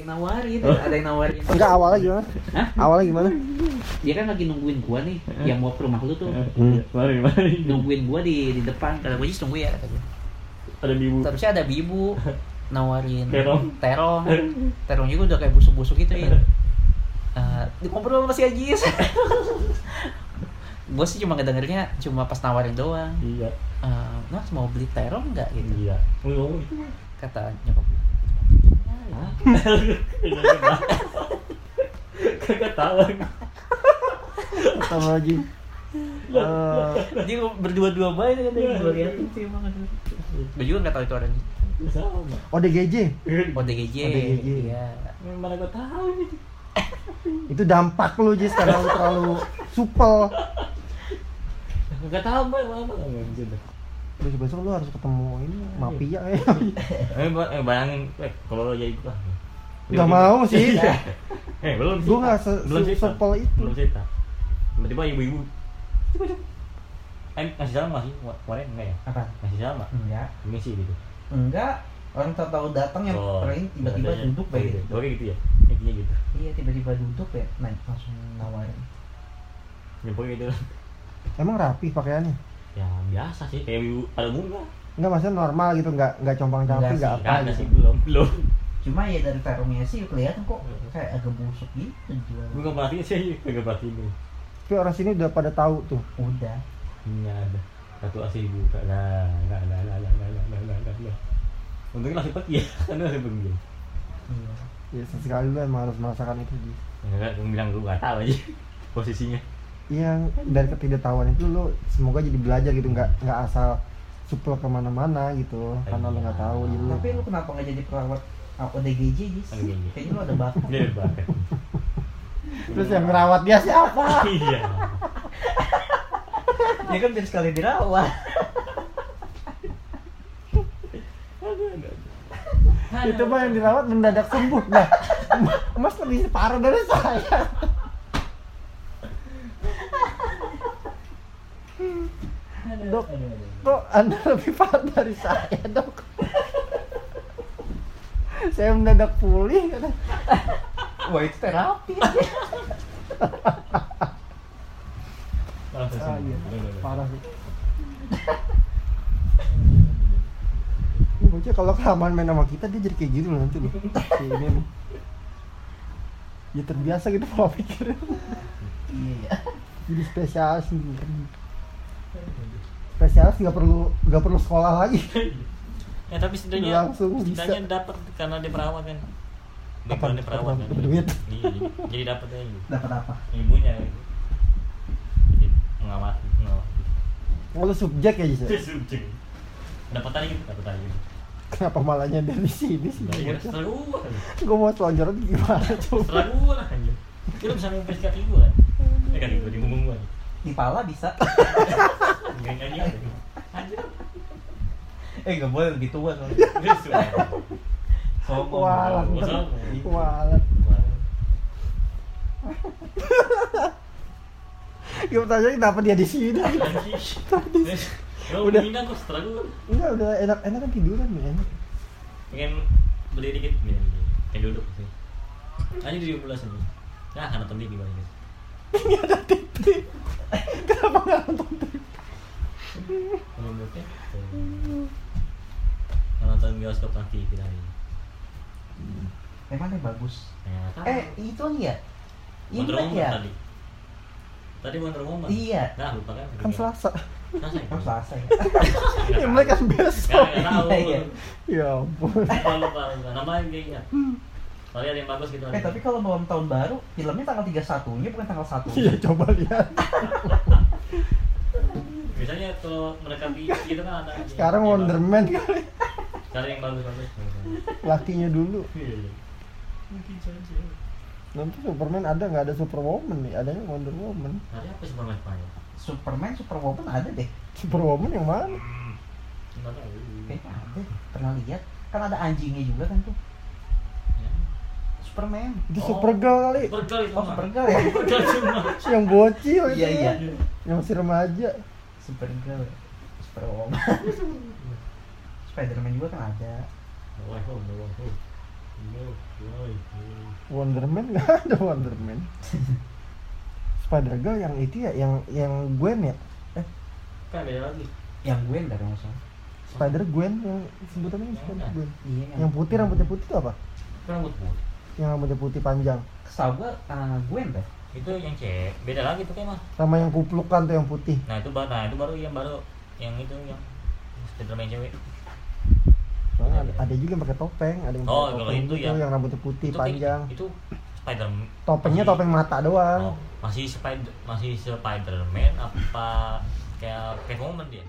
yang nawarin, ada yang nawarin. Enggak awalnya gimana? Hah? Awalnya gimana? Dia kan lagi nungguin gua nih, yang mau ke rumah lu tuh. Hmm. Mari, mari. Nungguin gua di di depan. Kata gua sih tunggu ya kata gua. Ada di ibu. Terusnya ada bibu nawarin Terong. terong terong juga udah kayak busuk-busuk gitu ya uh, ngobrol sama si Ajis gue sih cuma ngedengernya cuma pas nawarin doang Iya. uh, mas mau beli terong nggak gitu Iya. Kata nyokap gue? Kagak tahu. Atau lagi Eh, dia berdua-dua baik kan tadi gue liatin sih emang gue juga nggak tahu itu orang Sama. ODGJ ODGJ ODGJ. iya Mana gua tahu ini. itu dampak lu Jis karena lu terlalu supel Kagak tahu mbak, apa nggak bisa dah. besok besok lu harus ketemu ini mafia ya Eh, eh, bayangin, eh, kalau lo jadi gua. Nggak mau sih. Eh, belum Gua cerita. nggak se- belum se- cerita. supel itu. Belum cerita. Tiba-tiba ibu-ibu. Eh, ngasih salam nggak sih? Kemarin enggak ya? apa Ngasih salam nggak? enggak Misi gitu. enggak orang tahu-tahu datang yang Oh, paling tiba-tiba duduk Oh, baik gitu. Oke gitu ya. Intinya gitu. iya tiba-tiba duduk ya nah langsung nawarin Ya pokoknya gitu. emang rapi pakaiannya Ya biasa sih, kayak ibu pada umumnya. Enggak maksudnya normal gitu, enggak enggak compang camping, Enggak enggak sih, apa gitu. sih, belum. Belum. cuma ya dari terongnya sih kelihatan kok kayak agak busuk gitu jual Gue nggak perhatiin sih, kagak perhatiin gue. Tapi orang sini udah pada tahu tuh. udah Ini ada satu AC buka. Nah, nah, nah, nah, nah, nah, nah, nah, nah. Untungnya masih pergi ya, karena masih pergi. iya Ya sesekali lu emang harus merasakan itu Jis. Ya kan, gue bilang gue nggak tahu aja posisinya. Yang dari ketidaktahuan itu lu semoga jadi belajar gitu, enggak enggak asal supel ke mana-mana gitu, karena lu nggak tahu lu tapi lu kenapa nggak jadi perawat apa DGJ Jis? ODGJ. kayaknya lu ada bakat Dia udah bakat. Terus yang merawat dia siapa? Iya. ya kan biar sekali dirawat itu mah yang dirawat mendadak sembuh. Nah, Mas lebih parah dari saya. Dok, kok Anda lebih parah dari saya, Dok? saya mendadak pulih. kata. wah itu terapi Langsung Ah, iya. Parah sih. Ini bocah kalau kelamaan main sama kita dia jadi kayak gitu loh nanti loh. Kayak ini nih. Ya terbiasa gitu pola pikirnya. iya Jadi spesialis nih. Spesialis nggak perlu nggak perlu sekolah lagi. Ya tapi setidaknya Langsung bisa. setidaknya dapat karena dia perawat kan. Apa? kan dia perawat kan. Dapat duit. Iya, jadi- dapat aja dapat apa Ibunya. Jadi mengamati, mengamati. Oh, lu subjek ya ya? Subjek. Dapat aja dapat aja. Kenapa malahnya dari sini sih? Nah, setelah gua. Gue mau selonjoran gimana coba? Setelah gua lah anjir. Dia bisa ngumpet kaki gua kan. Ya kan gua di punggung gua. di pala bisa Enggak. Anjir eh nggak boleh lebih tua soalnya sombong kualat. walat Gue tanya kenapa dia di sini? Tadi. udah kok. Enggak, udah enak-enak kan tiduran, men. Pengen beli dikit. Pengen duduk sih. Aja di 17 ini. Nah, anak tadi di mana? Enggak ada titik. Kenapa enggak nonton titik? Nonton bioskop nanti kita ini emang yang bagus ya, eh itu nih ya Wonder Woman ya tadi tadi Wonder Woman Iya. nah lupa kan Kan Selasa. Selasa ya? oh selasa ya Imlek kan besok. Iya, iya. Ya ampun. lupa lupa lupa namanya kayaknya Kali ada yang bagus gitu eh tapi kalau malam tahun baru filmnya tanggal 31 nya bukan tanggal 1 Iya coba lihat. biasanya kalau mereka gitu kan ada Sekarang yang Wonder Man kali. Cari yang bagus bagus Lakinya dulu. Iya, iya. mungkin saja Nanti Superman ada nggak ada Superwoman nih? Adanya Wonder Woman. Hari apa Superman Spanyol? Superman Superwoman ada deh Superwoman yang mana? Nggak tahu. kayaknya ada pernah lihat kan ada anjingnya juga kan tuh Ya. Superman Itu Oh. Supergirl kali. Supergirl itu oh. Supergirl ya Supergirl cuma. Yang bocil itu. iya iya Yang masih remaja. Supergirl Superwoman Spiderman juga kan ada. Wah, no. No, why, Wonderman nggak ada Wonderman Spider Girl yang itu ya yang yang Gwen ya? Eh? Kan beda lagi. Yang gue dari masalah. Spider Gwen yang sebutannya Spider Yang Gwen. Iya yang putih rambutnya putih itu apa? Rambut putih. Yang rambutnya putih panjang. Kesal gue uh, gue deh itu yang cewek. Beda lagi tuh kayak mah. Sama yang kuplukan tuh yang putih. Nah itu baru nah itu baru yang baru yang itu yang Spiderman cewek ada, ada juga yang pakai topeng ada yang Oh, pakai topeng itu gitu, ya. yang rambutnya putih itu panjang. itu Spider topengnya masih- topeng mata doang. Oh, masih Spider masih Spiderman apa kayak kayak Woman dia